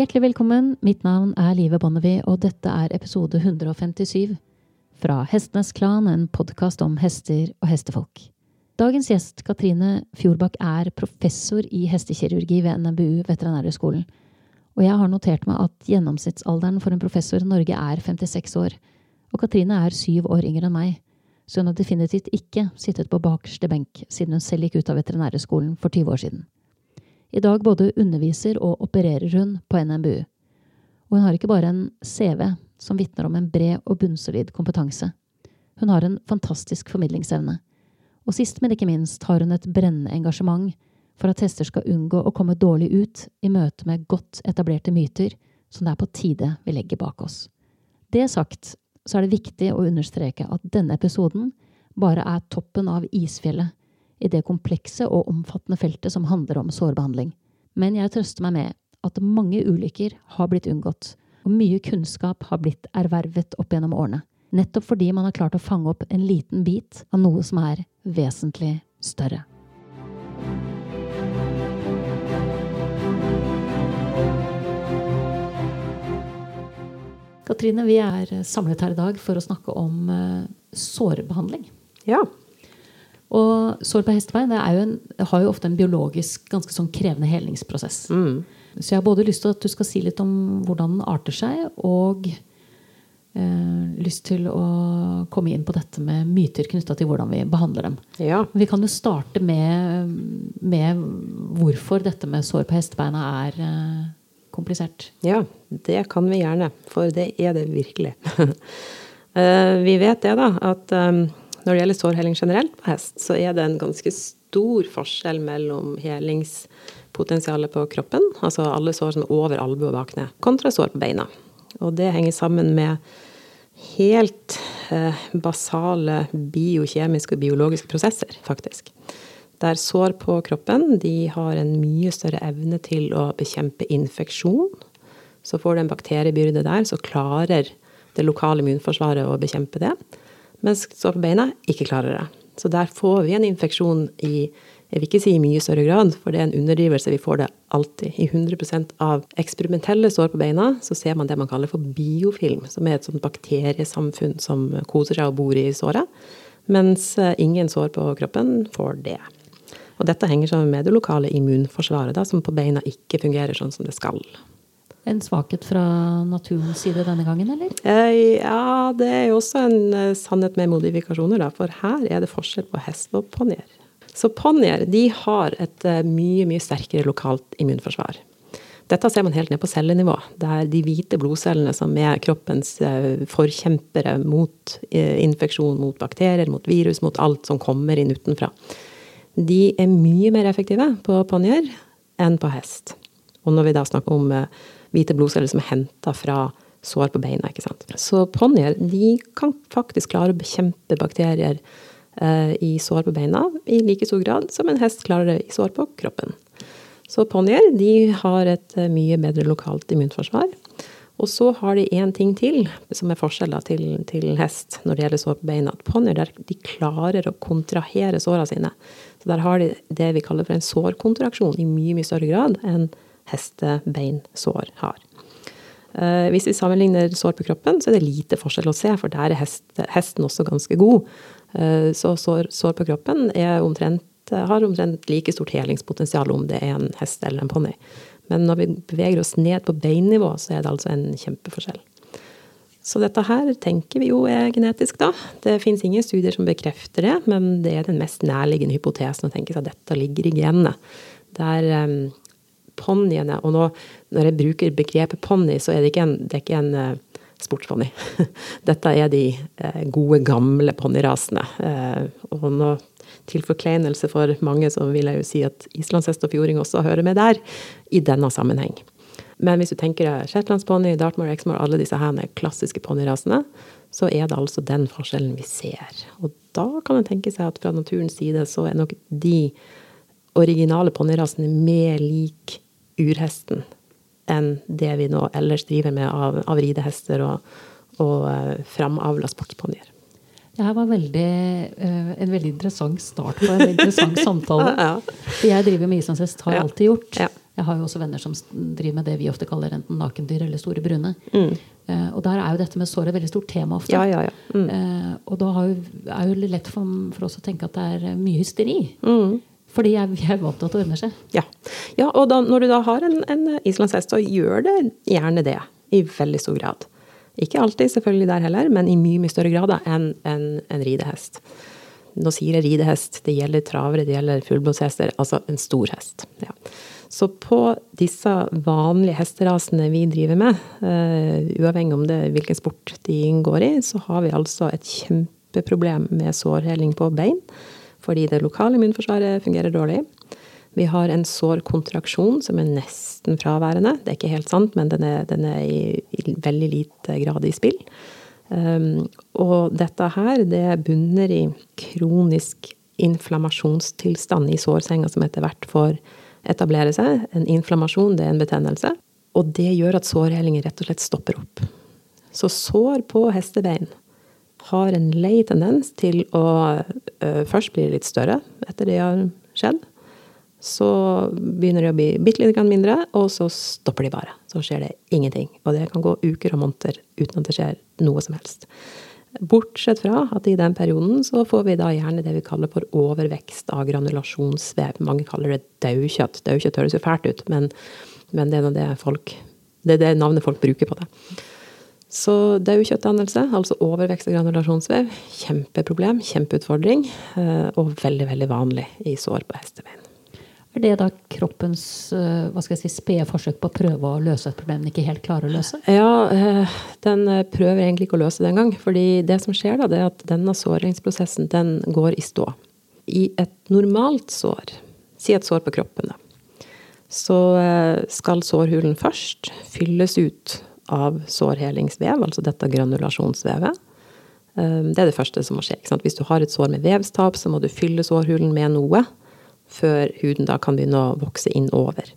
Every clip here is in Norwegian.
Hjertelig velkommen. Mitt navn er Live Bonnevie, og dette er episode 157 fra Hestenes Klan, en podkast om hester og hestefolk. Dagens gjest, Katrine Fjordbakk, er professor i hestekirurgi ved NMBU Veterinærhøgskolen. Og jeg har notert meg at gjennomsnittsalderen for en professor i Norge er 56 år. Og Katrine er syv år yngre enn meg, så hun har definitivt ikke sittet på bakerste benk siden hun selv gikk ut av Veterinærhøgskolen for 20 år siden. I dag både underviser og opererer hun på NMBU. Og hun har ikke bare en CV som vitner om en bred og bunnsolid kompetanse. Hun har en fantastisk formidlingsevne. Og sist, men ikke minst, har hun et brennende engasjement for at hester skal unngå å komme dårlig ut i møte med godt etablerte myter som det er på tide vi legger bak oss. Det sagt, så er det viktig å understreke at denne episoden bare er toppen av isfjellet i det komplekse og omfattende feltet som handler om sårbehandling. Men jeg trøster meg med at mange ulykker har blitt unngått, og mye kunnskap har blitt ervervet opp gjennom årene. Nettopp fordi man har klart å fange opp en liten bit av noe som er vesentlig større. Katrine, vi er samlet her i dag for å snakke om uh, sårbehandling. Ja. Og sår på hestebein en, har jo ofte en biologisk ganske sånn krevende helingsprosess. Mm. Så jeg har både lyst til at du skal si litt om hvordan den arter seg, og eh, lyst til å komme inn på dette med myter knytta til hvordan vi behandler dem. Ja. Vi kan jo starte med, med hvorfor dette med sår på hestebeina er eh, komplisert. Ja, det kan vi gjerne. For det er det virkelig. eh, vi vet det, da, at um når det gjelder sårheling generelt på hest, så er det en ganske stor forskjell mellom helingspotensialet på kroppen, altså alle sår er over albue og bak ned, kontra sår på beina. Og det henger sammen med helt eh, basale biokjemiske og biologiske prosesser, faktisk. Der sår på kroppen de har en mye større evne til å bekjempe infeksjon. Så får du en bakteriebyrde der, så klarer det lokale immunforsvaret å bekjempe det mens står på beina ikke klarer det. Så der får vi en infeksjon i jeg vil ikke si i mye større grad, for det er en underdrivelse. Vi får det alltid. I 100% av eksperimentelle sår på beina så ser man det man kaller for biofilm, som er et sånt bakteriesamfunn som koser seg og bor i såret. Mens eh, ingen sår på kroppen får det. Og dette henger sammen med det lokale immunforsvaret, da, som på beina ikke fungerer sånn som det skal. En svakhet fra naturens side denne gangen, eller? Eh, ja, det er jo også en eh, sannhet med modifikasjoner, da. For her er det forskjell på hest og ponnier. Så ponnier de har et eh, mye, mye sterkere lokalt immunforsvar. Dette ser man helt ned på cellenivå. der de hvite blodcellene som er kroppens forkjempere mot infeksjon, mot bakterier, mot virus, mot alt som kommer inn utenfra. De er mye mer effektive på ponnier enn på hest. Og når vi da snakker om hvite blodceller som er henta fra sår på beina. ikke sant? Så ponnier kan faktisk klare å bekjempe bakterier eh, i sår på beina i like stor grad som en hest klarer det i sår på kroppen. Så ponnier har et eh, mye bedre lokalt immunforsvar. Og så har de én ting til som er forskjell til, til, hest når det gjelder sår på beina. At ponnier de klarer å kontrahere såra sine. Så der har de det vi kaller for en sårkontraksjon i mye, mye større grad enn hestebeinsår har. Eh, hvis vi sammenligner sår på kroppen, så er det lite forskjell å se, for der er hesten også ganske god. Eh, så sår, sår på kroppen omtrent, har omtrent like stort helingspotensial om det er en hest eller en ponni. Men når vi beveger oss ned på beinnivå, så er det altså en kjempeforskjell. Så dette her tenker vi jo er genetisk, da. Det fins ingen studier som bekrefter det, men det er den mest nærliggende hypotesen å tenke seg at dette ligger i genene. Der um, ponniene Og nå, når jeg bruker begrepet ponni, så er det ikke en, det ikke en uh, sportsponni. Dette er de uh, gode, gamle ponnirasene. Uh, og nå, til forkleinelse for mange, så vil jeg jo si at islandshest og fjording også hører med der, i denne sammenheng. Men hvis du tenker deg shetlandsponni, dartmoor, exmoor, alle disse her klassiske ponnirasene, så er det altså den forskjellen vi ser. Og da kan en tenke seg at fra naturens side så er nok de originale ponnirasene mer lik urhesten enn det vi nå ellers driver med av, av ridehester og, og uh, framavla sportsponnier. Det her var veldig, uh, en veldig interessant start på en interessant samtale. ja. For jeg driver med islandshest, har ja. alltid gjort. Ja. Jeg har jo også venner som driver med det vi ofte kaller enten nakendyr eller store brune. Mm. Uh, og der er jo dette med sår et veldig stort tema ofte. Ja, ja, ja. Mm. Uh, og da jo, er jo lett for, for, oss å tenke at det er mye hysteri. Mm. Fordi jeg, jeg er vant til at det ordner seg. Ja, ja og da, når du da har en, en islandshest, så gjør det gjerne det. I veldig stor grad. Ikke alltid selvfølgelig der heller, men i mye mye større grad enn en, en ridehest. Nå sier jeg ridehest, det gjelder travere, det gjelder fullblodshester. Altså en stor hest. Ja. Så på disse vanlige hesterasene vi driver med, uh, uavhengig om det hvilken sport de inngår i, så har vi altså et kjempeproblem med sårheling på bein. Fordi det lokale immunforsvaret fungerer dårlig. Vi har en sårkontraksjon som er nesten fraværende. Det er ikke helt sant, men den er, den er i, i, veldig lite grad i spill. Um, og dette her, det bunner i kronisk inflammasjonstilstand i sårsenga som etter hvert får etablere seg. En inflammasjon, det er en betennelse. Og det gjør at sårhelinger rett og slett stopper opp. Så sår på hestebein har en lei tendens til å uh, først bli litt større etter det har skjedd. Så begynner de å bli bitte litt mindre, og så stopper de bare. Så skjer det ingenting. Og det kan gå uker og måneder uten at det skjer noe som helst. Bortsett fra at i den perioden så får vi da gjerne det vi kaller for overvekst av granulasjonsvev. Mange kaller det daukjøtt. Daukjøtt høres jo fælt ut, men, men det er det folk Det er det navnet folk bruker på det. Så daukjøttdannelse, altså overvekst av granulasjonsvev, kjempeproblem, kjempeutfordring, eh, og veldig, veldig vanlig i sår på hestebein. Er det da kroppens eh, hva skal jeg si, spede forsøk på å prøve å løse et problem den ikke helt klarer å løse? Ja, eh, den prøver egentlig ikke å løse det engang. fordi det som skjer da, det er at denne såringsprosessen den går i stå. I et normalt sår, si et sår på kroppen, da, så skal sårhulen først fylles ut av sårhelingsvev, altså dette granulasjonsvevet. Det er det første som må skje. Hvis du har et sår med vevstap, så må du fylle sårhulen med noe før huden da kan begynne å vokse innover.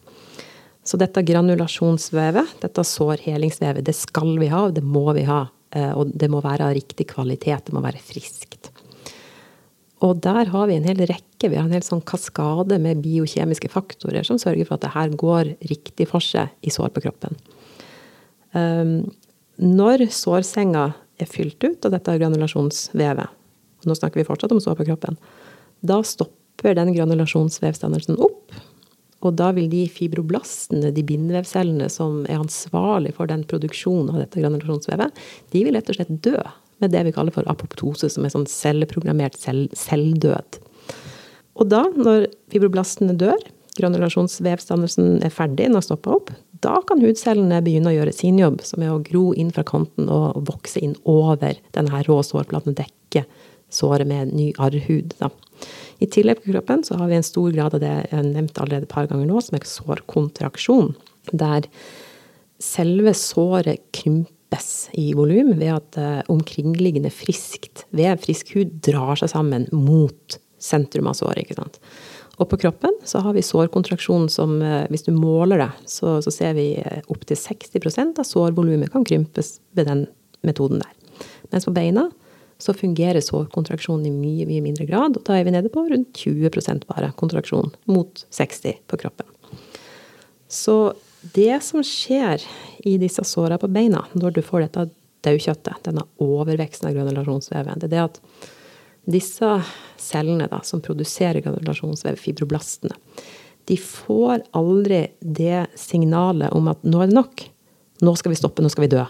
Så dette granulasjonsvevet, dette sårhelingsvevet, det skal vi ha, og det må vi ha. Eh, og det må være av riktig kvalitet, det må være friskt. Og der har vi en hel rekke, vi har en hel sånn kaskade med biokjemiske faktorer som sørger for at det her går riktig for seg i sår på kroppen. Um, når sårsenga er fylt ut av dette granulasjonsvevet, og nå snakker vi fortsatt om sår på kroppen, da stopper den granulasjonsvevstandelsen opp. Og da vil de fibroblastene, de bindevevcellene som er ansvarlig for den produksjonen av dette granulasjonsvevet, de vil rett og slett dø med det vi kaller for apoptose, som er sånn celleprogrammert selvdød. Og da, når fibroblastene dør, granulasjonsvevstandelsen er ferdig, den har stoppa opp, da kan hudcellene begynne å gjøre sin jobb, som er å gro inn fra kanten og vokse inn over denne rå sårplaten og dekke såret med ny arrhud. Da. I tillegg på kroppen så har vi en stor grad av det jeg har nevnt allerede et par ganger nå, som er sårkontraksjon. Der selve såret krympes i volum ved at uh, omkringliggende friskt vev, frisk hud, drar seg sammen mot sentrum av såret. ikke sant? Og på kroppen så har vi sårkontraksjon som, uh, hvis du måler det, så, så ser vi uh, opptil 60% av sårvolumet kan krympes ved den metoden der. Mens på beina så fungerer sårkontraksjonen i mye, mye mindre grad. Og da er vi nede på rundt 20% bare kontraksjon, mot 60 på kroppen. Så det som skjer i disse såra på beina når du får dette daukjøttet, denne overveksten av granulasjonsveven, det er det at disse cellene da, som produserer granulasjonsvev, fibroblastene, de får aldri det signalet om at nå er det nok. Nå skal vi stoppe, nå skal vi dø.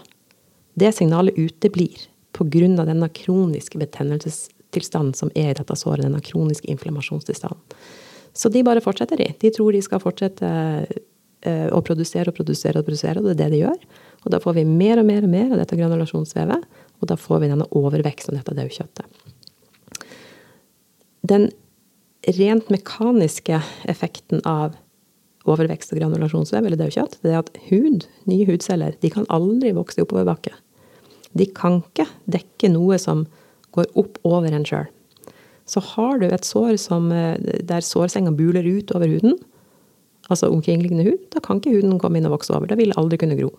Det signalet uteblir pga. denne kroniske betennelsestilstanden som er i dette såret, denne kroniske inflammasjonstilstanden. Så de bare fortsetter, de. De tror de skal fortsette eh, å produsere og produsere og produsere, og det er det de gjør. Og da får vi mer og mer og mer av dette granulasjonsvevet, og da får vi denne overveksten av dette daukjøttet. Den rent mekaniske effekten av overvekst og granulasjonsvev eller daukjøtt, det er at hud, nye hudceller, de kan aldri vokse i oppoverbakke. De kan ikke dekke noe som går opp over en sjøl. Så har du et sår som, eh, der sårsenga buler ut over huden, altså omkringliggende hud, da kan ikke huden komme inn og vokse over. Da vil aldri kunne gro.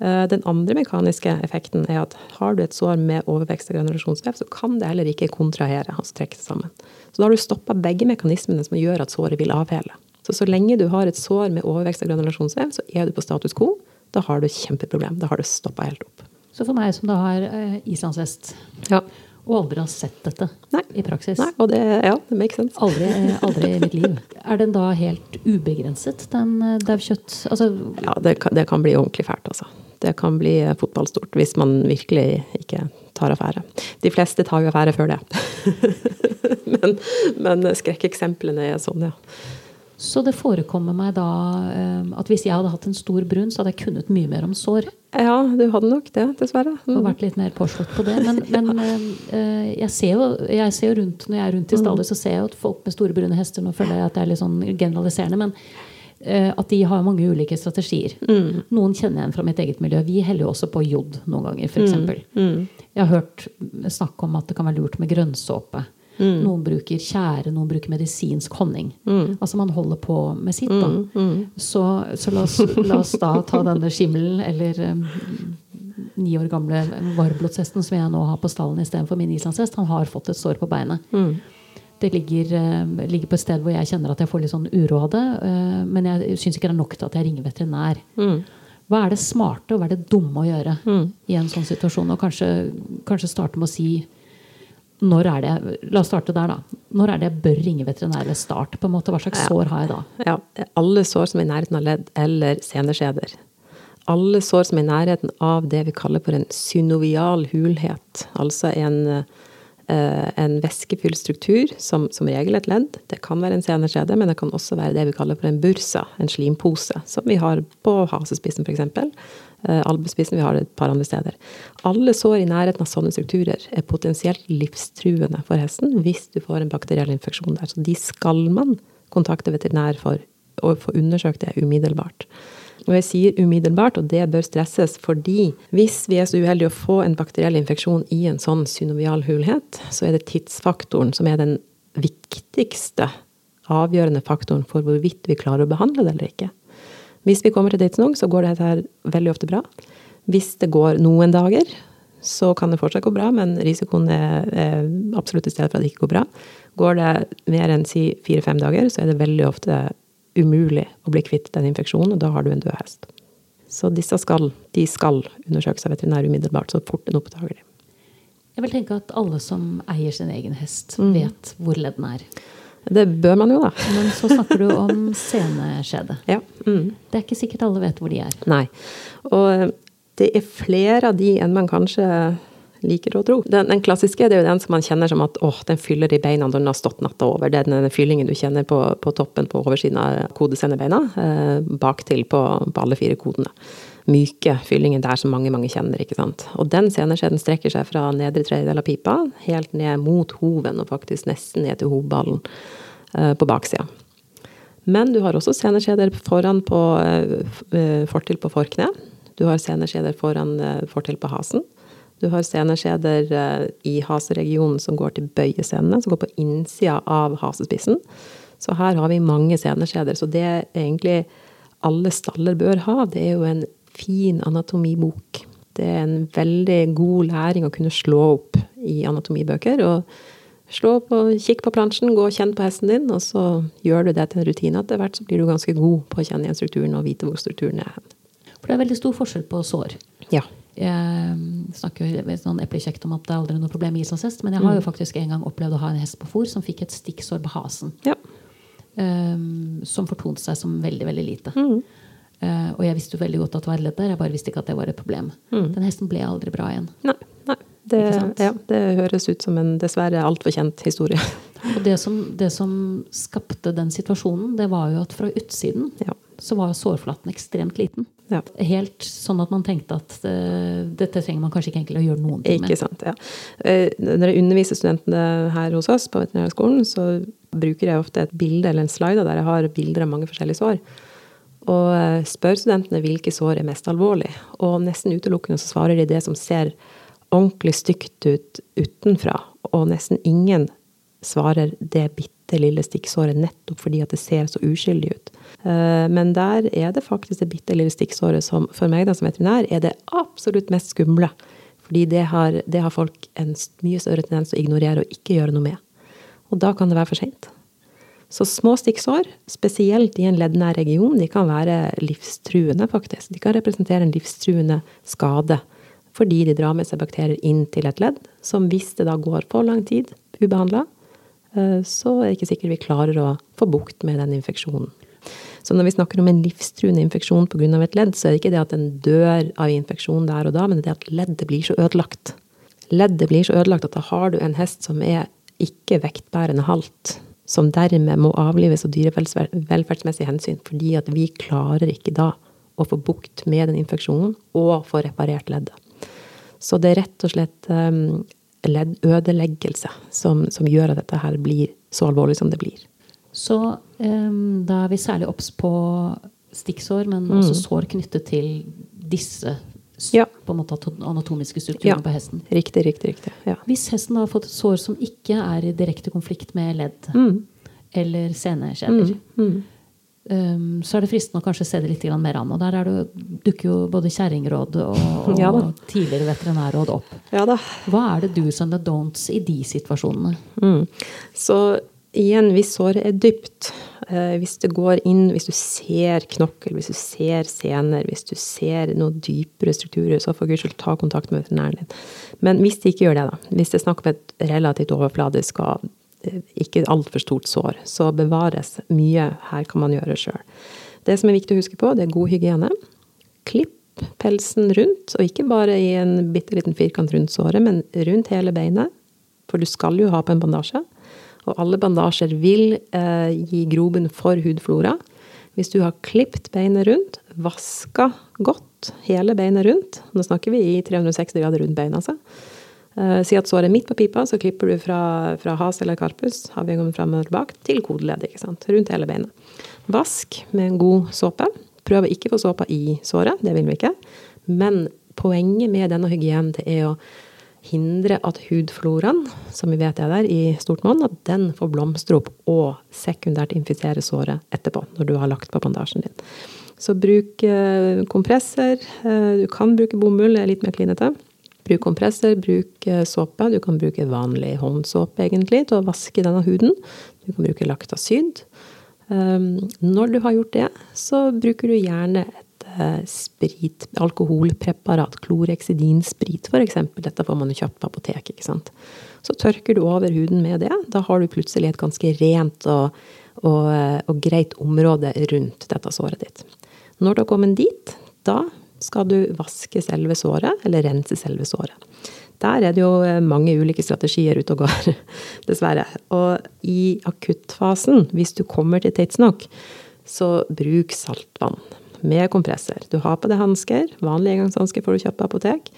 Eh, den andre mekaniske effekten er at har du et sår med overvekst av granulasjonsvev, så kan det heller ikke kontrahere, altså trekke seg sammen. Så da har du stoppa begge mekanismene som gjør at såret vil avhele. Så så lenge du har et sår med overvekst av granulasjonsvev, så er du på status quo. Da har du kjempeproblem. Da har det stoppa helt opp. Så for meg som da har eh, islandshest, Ja. og aldri har sett dette Nei. i praksis Nei, og det, ja, det makes sense. Aldri, aldri i mitt liv. Er den da helt ubegrenset, den eh, daukjøtt... Altså, Ja, det kan, det kan bli ordentlig fælt, altså. Det kan bli eh, fotballstort hvis man virkelig ikke tar affære. De fleste tar jo affære før det. men, men skrekkeksemplene er sånn, ja. så det forekommer meg da eh, at hvis jeg hadde hatt en stor brun, så hadde jeg kunnet mye mer om sår. Ja, du hadde nok det, dessverre. Og Mm. vært litt mer påslått på det. Men, men eh, jeg, ser jo, jeg ser jo rundt når jeg er rundt i staller, så ser jeg jo at folk med store brune hester Nå føler jeg at det er litt sånn generaliserende, men at de har mange ulike strategier. Noen kjenner igjen fra mitt eget miljø. Vi heller jo også på jod noen ganger, f.eks. Jeg har hørt snakk om at det kan være lurt med grønnsåpe. Noen bruker tjære, noen bruker medisinsk honning. Altså man holder på med sitt, da. Så, så la, oss, la oss da ta denne skimmelen, eller um, ni år gamle varmblodshesten som jeg nå har på stallen istedenfor min islandshest. Han har fått et sår på beinet. Det ligger, eh, ligger på et sted hvor jeg kjenner at jeg får litt sånn uro av det. eh, men jeg syns ikke det er nok til at jeg ringer veterinær. Hva er det smarte og hva er det dumme å gjøre i en sånn situasjon? Og kanskje, kanskje starte med å si når er det, La oss starte der, da. Når er det jeg bør ringe veterinær eller start? på en måte? Hva slags sår har jeg da? Ja, alle sår som er i nærheten av ledd eller seneskjeder. Alle sår som er i nærheten av det vi kaller for en synovial hulhet. Altså en, eh, en væskefull struktur, som, som regel et ledd. Det kan være en seneskjede, men det kan også være det vi kaller for en bursa, en slimpose, som vi har på hasespissen f.eks. Uh, albuespissen vi har det et par andre steder. Alle sår i nærheten av sånne strukturer er potensielt livstruende for hesten hvis du får en bakteriell infeksjon der. Så de skal man kontakte veterinær for å få undersøkt det umiddelbart. Og jeg sier umiddelbart, og det bør stresses, fordi hvis vi er så uheldige å få en bakteriell infeksjon i en sånn synovial hulhet, så er det tidsfaktoren som er den viktigste avgjørende faktoren for hvorvidt vi klarer å behandle det eller ikke. Hvis vi kommer til tidsnok, så går dette her veldig ofte bra. Hvis det går noen dager, så kan det fortsatt gå bra, men risikoen er, er absolutt i stedet for at det ikke går bra. Går det mer enn si fire-fem dager, så er det veldig ofte umulig å bli kvitt den infeksjonen, og da har du en død hest. Så disse skal, de skal undersøkes av veterinær umiddelbart, så fort en oppdager de. Jeg vil tenke at alle som eier sin egen hest, Mm. vet hvor leddene er. Det bør man jo, da. Men så snakker du om seneskjede. Ja. Mm. Det er ikke sikkert alle vet hvor de er. Nei. Og eh, det er flere av de enn man kanskje liker å tro. Den, den klassiske det er jo den som man kjenner som at åh, den fyller i beina når den har stått natta over. Det er den fyllingen du kjenner på, på toppen på oversiden av kodesendebeina, eh, baktil på, på alle fire kodene. Myke fyllingen der som mange, mange kjenner, ikke sant. Og den seneskjeden strekker seg fra nedre tredjedel av pipa helt ned mot hoven, og faktisk nesten ned til hovballen eh, på baksida. Men du har også seneskjeder foran på eh, fortil på forkne. Du har seneskjeder foran eh, fortil på hasen. Du har seneskjeder eh, i haseregionen som går til bøyesenene, som går på innsida av hasespissen. Så her har vi mange seneskjeder. Så det egentlig alle staller bør ha, det er jo en fin anatomibok. Det er en veldig god læring å kunne slå opp i anatomibøker. og Slå opp og kikk på plansjen, gå og kjenn på hesten din, og så gjør du det til en rutine. Etter hvert så blir du ganske god på å kjenne igjen strukturen og vite hvor strukturen er. For det er veldig stor forskjell på sår. Ja. Jeg snakker jo sånn eplekjekt om at det er aldri noe problem med islandshest, men jeg har jo faktisk en gang opplevd å ha en hest på fôr som fikk et stikksår på hasen. ja. Um, som fortonte seg som veldig, veldig lite. Uh, og jeg visste jo veldig godt at det var et ledd der, jeg bare visste ikke at det var et problem. Den hesten ble aldri bra igjen. Nei. nei. Det, ja, det høres ut som en dessverre altfor kjent historie. Og det som, det som skapte den situasjonen, det var jo at fra utsiden Ja. så var sårflaten ekstremt liten. Ja. Helt sånn at man tenkte at uh, dette trenger man kanskje ikke egentlig å gjøre noen ting med. Ikke sant. ja. Eh, Når jeg underviser studentene her hos oss på veterinærskolen, så bruker jeg ofte et bilde eller en slide der jeg har bilder av mange forskjellige sår. Og eh, spør studentene hvilke sår er mest alvorlig. Og nesten utelukkende så svarer de det som ser ordentlig stygt ut utenfra. Og nesten ingen svarer det bitte lille stikksåret nettopp fordi at det ser så uskyldig ut. Eh, Men der er det faktisk det bitte lille stikksåret som for meg da som veterinær er det absolutt mest skumle. Fordi det har, det har folk en mye større tendens til å ignorere og ikke gjøre noe med. Og da kan det være for seint. Så små stikksår, spesielt i en leddnær region, de kan være livstruende, faktisk. De kan representere en livstruende skade fordi de drar med seg bakterier inn til et ledd, som hvis det da går for lang tid ubehandla, eh, så er det ikke sikkert vi klarer å få bukt med den infeksjonen. Så når vi snakker om en livstruende infeksjon pga. et ledd, så er det ikke det at en dør av infeksjon der og da, men det er at leddet blir så ødelagt. Leddet blir så ødelagt at da har du en hest som er ikke vektbærende halt, som dermed må avlives av dyrevelferdsmessige hensyn, fordi at vi klarer ikke da å få bukt med den infeksjonen og få reparert leddet. Så det er rett og slett um, leddødeleggelse som, som, gjør at dette her blir så alvorlig som det blir. Så um, da er vi særlig obs på stikksår, men mm. også sår knyttet til disse ja. på en måte anatomiske strukturene ja. på hesten. Riktig, riktig, riktig. Ja. Hvis hesten har fått et sår som ikke er i direkte konflikt med ledd mm. eller senekjeder, mm. Um, så er det fristende å kanskje se det litt mer an. Og der det, dukker jo både kjerringråd og, og ja tidligere veterinærråd opp. Ja Hva er det do's and the don'ts i de situasjonene? Mm. Så igjen, hvis såret er dypt, eh, hvis det går inn, hvis du ser knokkel, hvis du ser sener, hvis du ser noen dypere strukturer, så for guds skyld ta kontakt med veterinæren din. Men hvis det ikke gjør det, da, hvis det er snakk om et relativt overfladisk og ikke altfor stort sår. Så bevares mye. Her kan man gjøre sjøl. Det som er viktig å huske på, det er god hygiene. Klipp pelsen rundt, og ikke bare i en bitte liten firkant rundt såret, men rundt hele beinet. For du skal jo ha på en bandasje. Og alle bandasjer vil eh, gi grobunn for hudflora. Hvis du har klipt beinet rundt, vaska godt hele beinet rundt Nå snakker vi i 360 grader rundt beinet, altså si at såret er midt på pipa, så klipper du fra, fra has eller karpus havgjengen fram og tilbake, til kodeleddet. ikke sant? Rundt hele beinet. Vask med en god såpe. Prøv å ikke få såpa i såret, det vil vi ikke. Men poenget med denne hygienen er å hindre at hudfloraen, som vi vet er der i stort monn, at den får blomstre opp og sekundært infisere såret etterpå, når du har lagt på bandasjen din. Så bruk eh, kompresser. Eh, du kan bruke bomull, det er litt mer klinete. Bruk kompresser, bruk eh, såpe. Du kan bruke vanlig håndsåpe egentlig til å vaske denne huden. Du kan bruke laktasyd. Um, når du har gjort det, så bruker du gjerne et uh, sprit, alkoholpreparat, kloreksidinsprit f.eks. Dette får man jo kjøpt på apotek, ikke sant? Så tørker du over huden med det. Da har du plutselig et ganske rent og, og, eh, og greit område rundt dette såret ditt. Når du har kommet dit, da skal du vaske selve såret, eller rense selve såret. Der er det jo eh, mange ulike strategier ute og går, dessverre. Og i akuttfasen, hvis du kommer til tidsnok, så bruk saltvann med kompresser. Du har på deg hansker. Vanlige engangshansker får du kjøpt på apotek.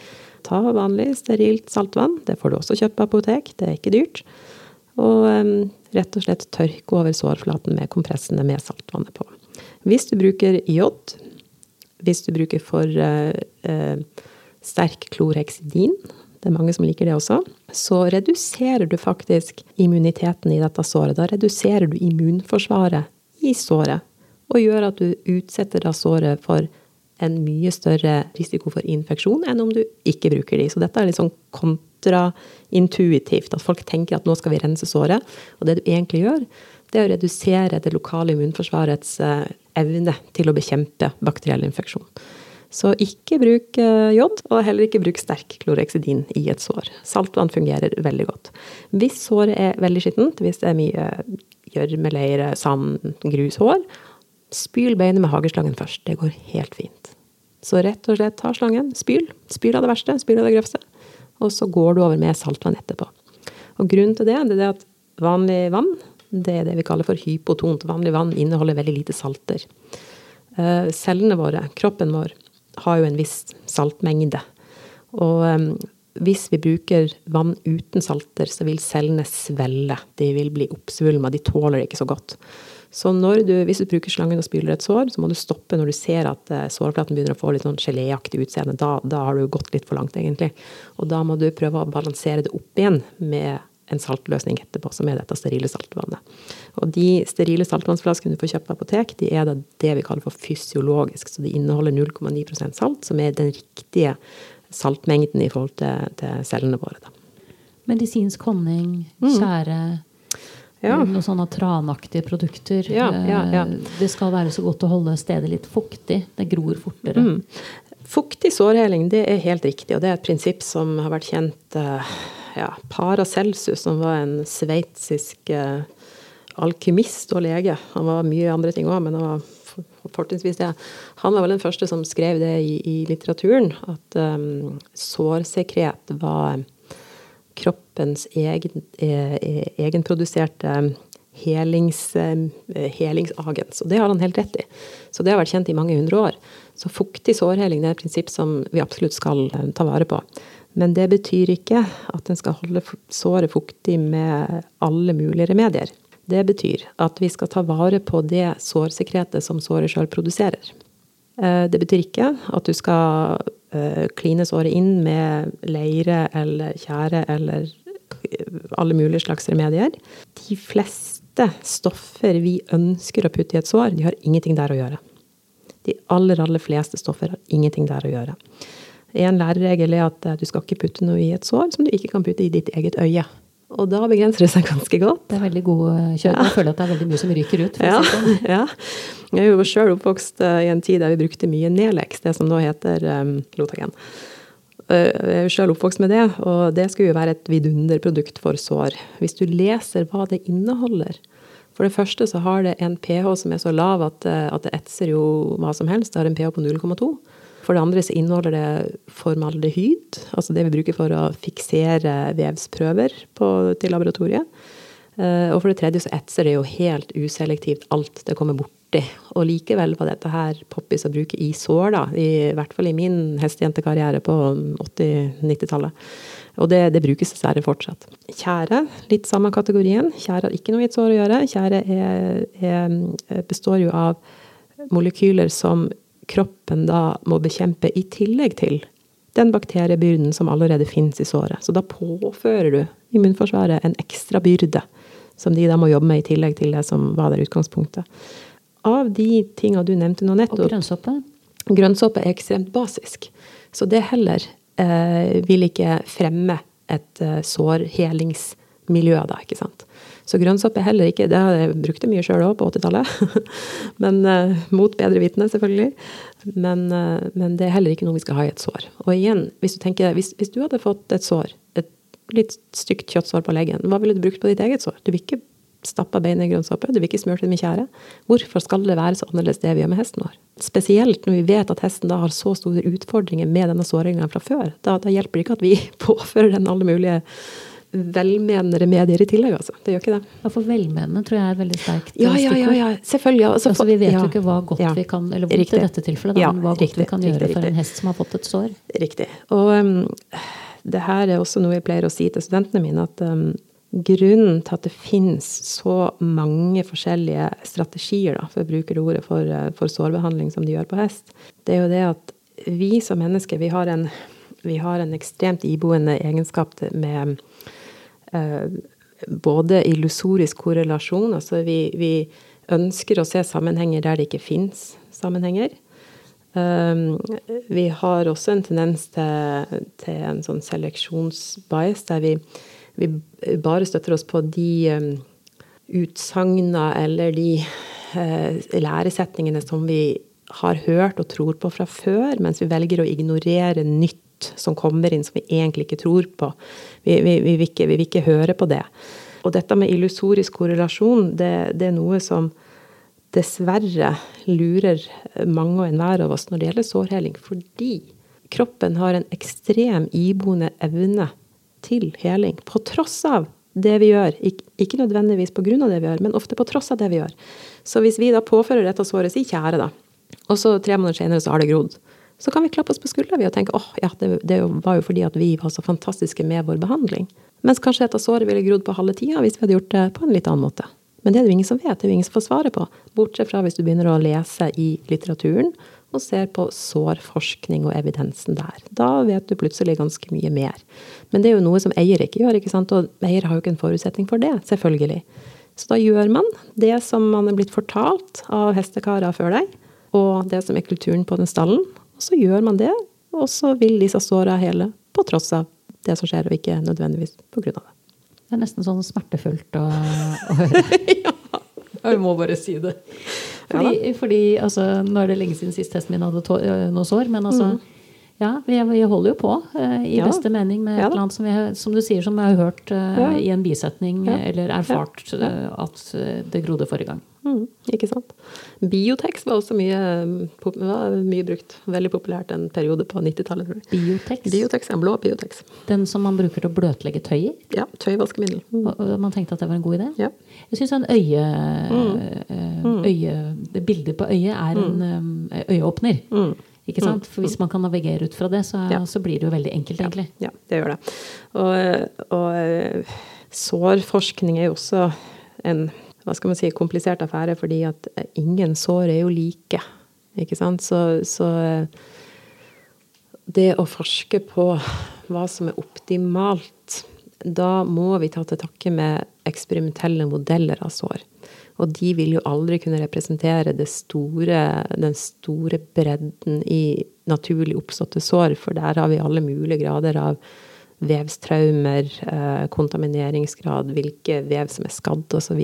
Ta vanlig, sterilt saltvann. Det får du også kjøpt på apotek. Det er ikke dyrt. Og um, rett og slett tørke over sårflaten med kompressene med saltvannet på. Hvis du bruker jod, hvis du bruker for eh, eh, sterk klorheksidin, det er mange som liker det også, så reduserer du faktisk immuniteten i dette såret. Da reduserer du immunforsvaret i såret, og gjør at du utsetter da såret for en mye større risiko for infeksjon enn om du ikke bruker de. Så dette er litt sånn kontraintuitivt. At folk tenker at nå skal vi rense såret. Og det du egentlig gjør, det er å redusere det lokale immunforsvarets eh, evne til å bekjempe bakteriell infeksjon. Så ikke bruk eh, jod, og heller ikke bruk sterk kloreksidin i et sår. Saltvann fungerer veldig godt. Hvis såret er veldig skittent, hvis det er mye gjørmeleire, sand, grus, hår, spyl beinet med hageslangen først. Det går helt fint. Så rett og slett ta slangen, spyl. Spyl av det verste, spyl av det grøvste. Og så går du over med saltvann etterpå. Og grunnen til det, det er at vanlig vann det er det vi kaller for hypotont. Vanlig vann inneholder veldig lite salter. Eh, cellene våre, kroppen vår, har jo en viss saltmengde. Og ehm, hvis vi bruker vann uten salter, så vil cellene svelle. De vil bli oppsvulma. De tåler det ikke så godt. Så du, hvis du bruker slangen og spyler et sår, så må du stoppe når du ser at eh, sårflaten begynner å få litt sånn geléaktig utseende. Da, da, har du gått litt for langt, egentlig. Og da må du prøve å balansere det opp igjen med en saltløsning etterpå, som er dette sterile saltvannet. Og de sterile saltvannsflaskene du får kjøpt på apotek, de er det vi kaller for fysiologisk. Så de inneholder 0,9% salt, som er den riktige saltmengden i forhold til, til cellene våre. Da. Medisinsk honning, mm. Ja. Noen sånne tranaktige produkter. Ja, ja, ja. Eh, Det skal være så godt å holde stedet litt fuktig. Det gror fortere. Mm. Fuktig sårheling det er helt riktig, og det er et prinsipp som har vært kjent eh, ja, Paracelsus, som var en sveitsisk eh, alkymist og lege. Han var mye andre ting òg, men han var for- fortrinnsvis det. Han var vel den første som skrev det i, i litteraturen, at um, sårsekret var kroppens egen, eh, eh, egenproduserte helings, eh, helingsagens. Og det har han helt rett i. Så det har vært kjent i mange hundre år. Så fuktig sårheling er et prinsipp som vi absolutt skal eh, ta vare på. Men det betyr ikke at en skal holde såret fuktig med alle mulige remedier. Det betyr at vi skal ta vare på det sårsekretet som såret sjøl produserer. Eh, Det betyr ikke at du skal eh, kline såret inn med leire eller tjære eller eh, alle mulige slags remedier. De fleste stoffer vi ønsker å putte i et sår, de har ingenting der å gjøre. De aller, aller fleste stoffer har ingenting der å gjøre. En læreregel er at eh, du skal ikke putte noe i et sår som du ikke kan putte i ditt eget øye. Og da begrenser det seg ganske godt. Det er veldig god kjøring. Ja. Jeg føler at det er veldig mye som ryker ut. Ja, si sånn. ja. Jeg er jo sjøl oppvokst eh, i en tid der vi brukte mye Nelex, det som nå heter um, Lotagen. Eh, Jeg er sjøl oppvokst med det, og det skulle jo være et vidunderprodukt for sår. Hvis du leser hva det inneholder For det første så har det en pH som er så lav at, eh, at det etser jo hva som helst. Det har en pH på 0,2. For det andre så inneholder det formaldehyd, altså det vi bruker for å fiksere vevsprøver på, til laboratoriet. Eh, Og for det tredje så etser det jo helt uselektivt alt det kommer borti. Og likevel var dette her poppis å bruke i sår, da. I hvert fall i min hestejentekarriere på 80-90-tallet. Og det, det brukes dessverre fortsatt. Tjære, litt samme kategorien. Tjære har ikke noe i et sår å gjøre. Tjære består jo av molekyler som kroppen da må bekjempe i tillegg til den bakteriebyrden som allerede finnes i såret. Så da påfører du immunforsvaret en ekstra byrde, som de da må jobbe med i tillegg til det som var der utgangspunktet. Av de tinga du nevnte nå Og nettopp, grønnsoppe. grønnsåpe er ekstremt basisk. Så det heller eh, vil ikke fremme et eh, sårhelingsmiljø, da, ikke sant. Så grønnsopp er heller ikke Det har jeg brukt mye sjøl òg på 80-tallet. men eh, mot bedre vitende, selvfølgelig. Men, eh, men det er heller ikke noe vi skal ha i et sår. Og igjen, hvis du tenker, hvis, hvis du hadde fått et sår, et litt stygt kjøttsår på leggen, hva ville du brukt på ditt eget sår? Du vil ikke stappa beinet i grønnsåpe, du vil ikke smurt det med tjære. Hvorfor skal det være så annerledes det vi gjør med hesten vår? Spesielt når vi vet at hesten da har så store utfordringer med denne såringen fra før. Da, da hjelper det ikke at vi påfører den alle mulige velmenende medier i tillegg, altså. Det gjør ikke det. Ja, for velmenende tror jeg er veldig sterkt Ja, ja, ja, ja. selvfølgelig. Altså, Altså, vi vet jo ikke hva godt vi kan Eller vondt Riktig. i dette tilfellet, da, Ja, men hva godt riktig, vi kan riktig, gjøre for en hest som har fått et sår. Riktig. Og um, det her er også noe jeg pleier å si til studentene mine, at um, grunnen til at det finnes så mange forskjellige strategier, da, for å bruke det ordet, for, uh, for sårbehandling som de gjør på hest, det er jo det at vi som mennesker, vi har en, vi har en ekstremt iboende egenskap med både illusorisk korrelasjon, altså vi, vi ønsker å se sammenhenger der det ikke fins sammenhenger. Um, vi har også en tendens til, til en sånn seleksjonsbias, der vi, vi bare støtter oss på de um, utsagna eller de eh, læresetningene som vi har hørt og tror på fra før, mens vi velger å ignorere nytt som kommer inn som vi egentlig ikke tror på. Vi, vi, vi, vil, ikke, vi vil ikke høre på det. Og dette med illusorisk korrelasjon, det, det er noe som dessverre lurer mange og enhver av oss når det gjelder sårheling, fordi kroppen har en ekstrem iboende evne til heling, på tross av det vi gjør. Ikke nødvendigvis av det vi gjør, men ofte på tross av det vi gjør. Så hvis vi da påfører dette såret, si tjære, da, og så tre måneder senere så har det grodd, så kan vi klappe oss på skuldra og tenke åh, ja, det, det var jo fordi at vi var så fantastiske med vår behandling. Mens kanskje dette såret ville grodd på halve tida hvis vi hadde gjort det på en litt annen måte. Men det er det jo ingen som vet, det er jo ingen som får svaret på. Bortsett fra hvis du begynner å lese i litteraturen og ser på sårforskning og evidensen der. Da vet du plutselig ganske mye mer. Men det er jo noe som eier ikke gjør, ikke sant? og eier har jo ikke en forutsetning for det, selvfølgelig. Så da gjør man det som man er blitt fortalt av hestekarer før deg, og det som er kulturen på den stallen. Og så gjør man det, og så vil disse såra hele på tross av det som skjer, og ikke nødvendigvis på grunn av det. Det er nesten sånn smertefullt å, å høre. ja. Vi må bare si det. Fordi, Ja fordi altså, Nå er det lenge siden sist hesten min hadde øh, noe sår, men altså Ja, vi, vi holder jo på uh, i Mm. Ja beste mening med Ja et eller annet som, vi, som du sier, som jeg har hørt uh, Ja. i en bisetning Ja. eller erfart uh, at eh, det grodde forrige gang. Mm, ikke sant. Biotex var også mye, mm, var mye brukt. Veldig populært en periode på 90-tallet, tror jeg. Biotex. Biotex, en blå Biotex. Den som man bruker til å bløtlegge tøy i. Ja, tøyvaskemiddel. Mm. Og, og man tenkte at det var en god idé. Ja. Jeg syns en øye, Mm. eh, øye det Bildet på øyet er en eh, øyeåpner. Mm. Ikke sant? For hvis man kan navigere ut fra det, så, Ja. så blir det jo veldig enkelt, egentlig. Ja, det gjør det. Og, og eh, sårforskning er jo også en hva skal man si, komplisert affære, fordi at eh, ingen sår er jo like. Ikke sant? Så, så eh, det å forske på hva som er optimalt, da må vi ta til takke med eksperimentelle modeller av sår. Og de vil jo aldri kunne representere store, den store bredden i naturlig oppståtte sår, for der har vi alle mulige grader av vevstraumer, eh, kontamineringsgrad, hvilke vev som er skadd osv.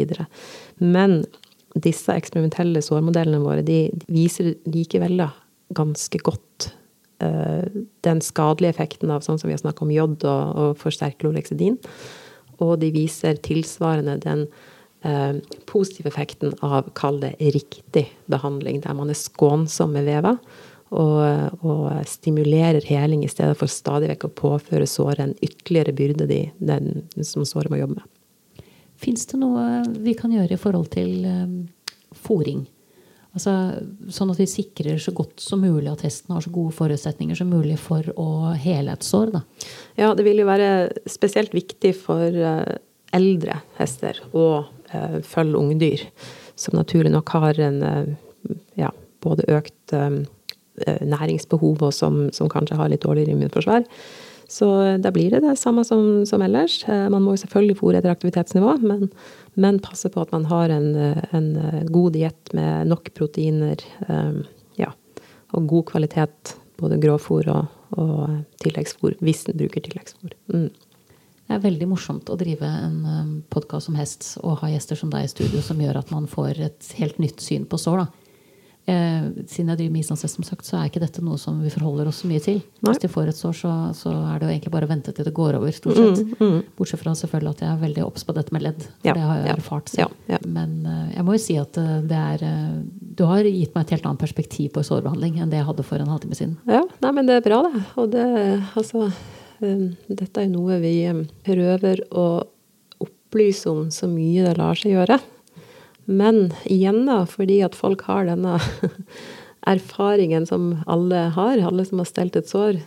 Men disse eksperimentelle sårmodellene våre de, viser likevel da ganske godt eh, den skadelige effekten av sånn som vi har snakket om jod og, og forsterkloleksidin. Og de viser tilsvarende den eh, positive effekten av, kall det riktig behandling, der man er skånsom med veva. Og, og stimulerer heling i stedet for stadig vekk å påføre såret en ytterligere byrde de, den som såret må jobbe med. Fins det noe vi kan gjøre i forhold til um, fòring? Altså, sånn at vi sikrer så godt som mulig at hesten har så gode forutsetninger som mulig for å hele et sår. Da. Ja, det vil jo være spesielt viktig for uh, eldre hester og uh, følge ungdyr, som naturlig nok har en uh, ja, både økt eh, næringsbehov og som, som kanskje har litt dårligere immunforsvar. Så eh, da blir det det samme som, som ellers. Eh, Man må jo selvfølgelig fôre etter aktivitetsnivå, men, men passe på at man har en, eh, en eh, god diett med nok proteiner eh, ja, og god kvalitet. Både grovfôr og, og tilleggsfôr, hvis en bruker tilleggsfôr. Mm. Det er veldig morsomt å drive en podkast om hest og ha gjester som deg i studio, som gjør at man får et helt nytt syn på sår. Da. Eh, siden jeg driver med islandshest, som sagt, så er ikke dette noe som vi forholder oss så mye til. Nei. Hvis de får et sår, så, så er det jo egentlig bare å vente til det går over. stort sett. Bortsett fra selvfølgelig at jeg er veldig obs på dette med ledd. For Ja, det har jeg ja, erfart selv. ja, ja. Men eh, jeg må jo si at eh, det er eh, Du har gitt meg et helt annet perspektiv på sårbehandling enn det jeg hadde for en halvtime siden. Ja, nei, men det er bra, det. Og det, altså um, Dette er noe vi um, prøver å opplyse om så mye det lar seg gjøre. Men igjen, da, fordi at folk har denne erfaringen som alle har, alle som har stelt et sår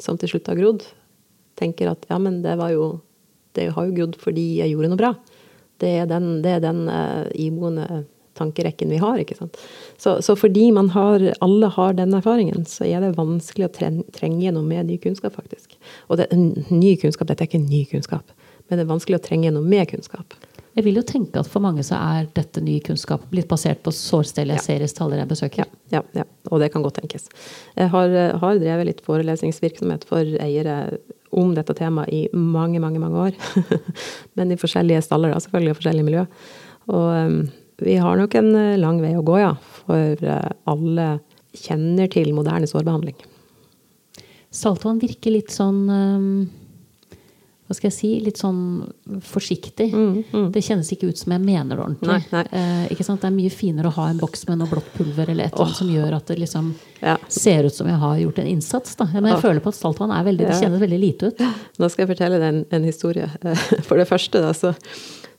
som til slutt har grodd, tenker at ja, men det var jo Det har jo grodd fordi jeg gjorde noe bra. Det er den, det er den uh, iboende tankerekken vi har. ikke sant? Så, så fordi har, alle har den erfaringen, så er det vanskelig å tren, trenge gjennom med ny kunnskap, faktisk. Og det, ny kunnskap, dette er ikke ny kunnskap, men det er vanskelig å trenge gjennom med kunnskap. Jeg vil jo tenke at for mange så er dette ny kunnskap, blitt basert på sårstell jeg ser i staller jeg besøker. Ja, ja, ja, og det kan godt tenkes. Jeg har, har drevet litt forelesningsvirksomhet for eiere om dette temaet i mange, mange mange år. Men i forskjellige staller, da, selvfølgelig, og forskjellige miljø. Og um, vi har nok en eh, lang vei å gå, ja. For eh, alle kjenner til moderne sårbehandling. Saltvann virker litt sånn um, Hva skal jeg si? Litt sånn forsiktig. Det kjennes ikke ut som jeg mener det ordentlig. Mm, Nei, nei. Eh, ikke sant? Det er mye finere å ha en boks med noe blått pulver eller et eller annet som gjør at det liksom Ja. ser ut som jeg har gjort en innsats. Da. Men jeg Åh. føler på at saltvann er veldig, det kjennes veldig lite ut. Nå skal jeg fortelle deg en, en historie. For det første, da, så,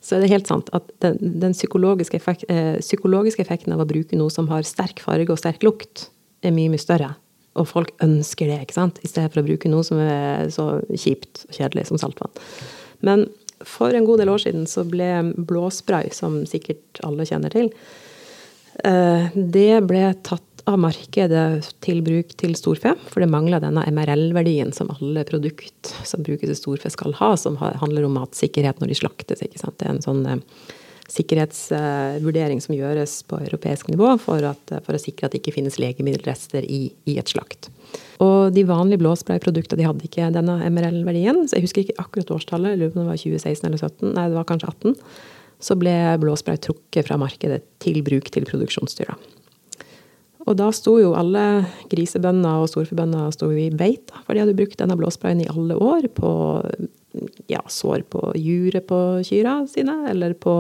så er det helt sant at den, den psykologiske, effekt, eh, psykologiske effekten av å bruke noe som har sterk farge og sterk lukt, er mye, mye større. Og folk ønsker det, ikke sant? i stedet for å bruke noe som er så kjipt og kjedelig som saltvann. Men for en god del år siden så ble blåspray, som sikkert alle kjenner til, eh, det ble tatt av markedet til bruk til storfe, for det mangla denne MRL-verdien som alle produkt som brukes til storfe skal ha, som handler om matsikkerhet når de slaktes. ikke sant? Det er en sånn eh, sikkerhetsvurdering som gjøres på europeisk nivå for, at, for, å sikre at det ikke finnes legemiddelrester i, i et slakt. Og de vanlige blåsprayproduktene de hadde ikke denne MRL-verdien. så Jeg husker ikke akkurat årstallet, jeg lurer på om det var 2016 eller 2017, nei det var kanskje 18. Så ble blåspray trukket fra markedet til bruk til produksjonsdyra. Og da sto jo alle grisebønder og storfebønder sto i beit, for de hadde brukt denne blåsprayen i alle år på ja, sår på juret på kyrne sine, eller på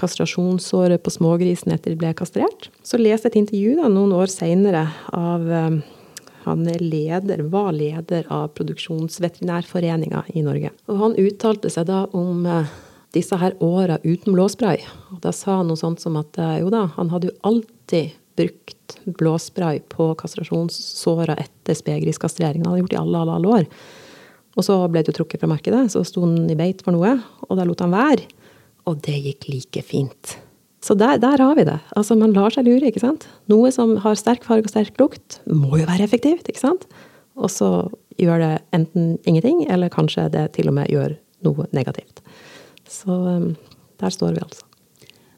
kastrasjonssåret på smågrisen etter de ble kastrert. Så leste jeg et intervju da, noen år seinere av han han leder, var leder av Produksjonsveterinærforeninga i Norge. Og han uttalte seg da om uh, disse her åra uten blåspray. Og da sa han noe sånt som at uh, jo da, han hadde jo alltid brukt blåspray på kastrasjonssåra etter spegriskastrering. Han hadde gjort det i alle, alle, alle år. Og så ble det jo trukket fra markedet, så sto den i beit for noe, og da lot han være. Og det gikk like fint. Så der, der, har vi det. Altså, man lar seg lure, ikke sant. Noe som har sterk farge og sterk lukt, må jo være effektivt, ikke sant. Og så gjør det enten ingenting, eller kanskje det til og med gjør noe negativt. Så um, der står vi altså.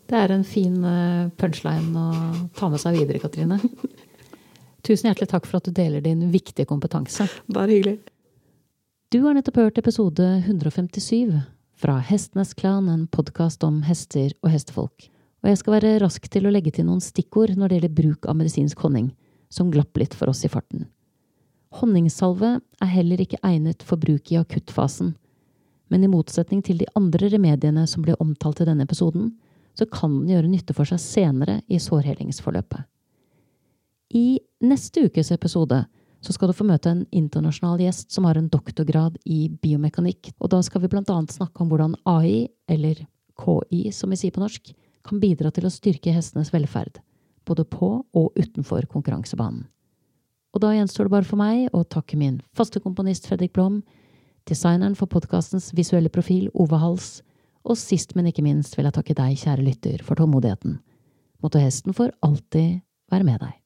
Det er en fin eh, punchline å ta med seg videre, Katrine. Tusen hjertelig takk for at du deler din viktige kompetanse. Bare hyggelig. Du har nettopp hørt episode 157 fra Hestenes Klan, en podkast om hester og hestefolk. Og jeg skal være rask til å legge til noen stikkord når det gjelder bruk av medisinsk honning, som glapp litt for oss i farten. Honningsalve er heller ikke egnet for bruk i akuttfasen, men i motsetning til de andre remediene som ble omtalt i denne episoden, så kan den gjøre nytte for seg senere i sårhelingsforløpet. I neste ukes episode så skal du få møte en internasjonal gjest som har en doktorgrad i biomekanikk, og da skal vi annet snakke om hvordan AI, eller KI som vi sier på norsk, kan bidra til å styrke hestenes velferd, både på og utenfor konkurransebanen. Og da gjenstår det bare for meg å takke min faste komponist Fredrik Blom, designeren for podkastens visuelle profil Ove Hals, og sist, men ikke minst vil jeg takke deg, kjære lytter, for tålmodigheten. Måtte hesten for alltid være med deg.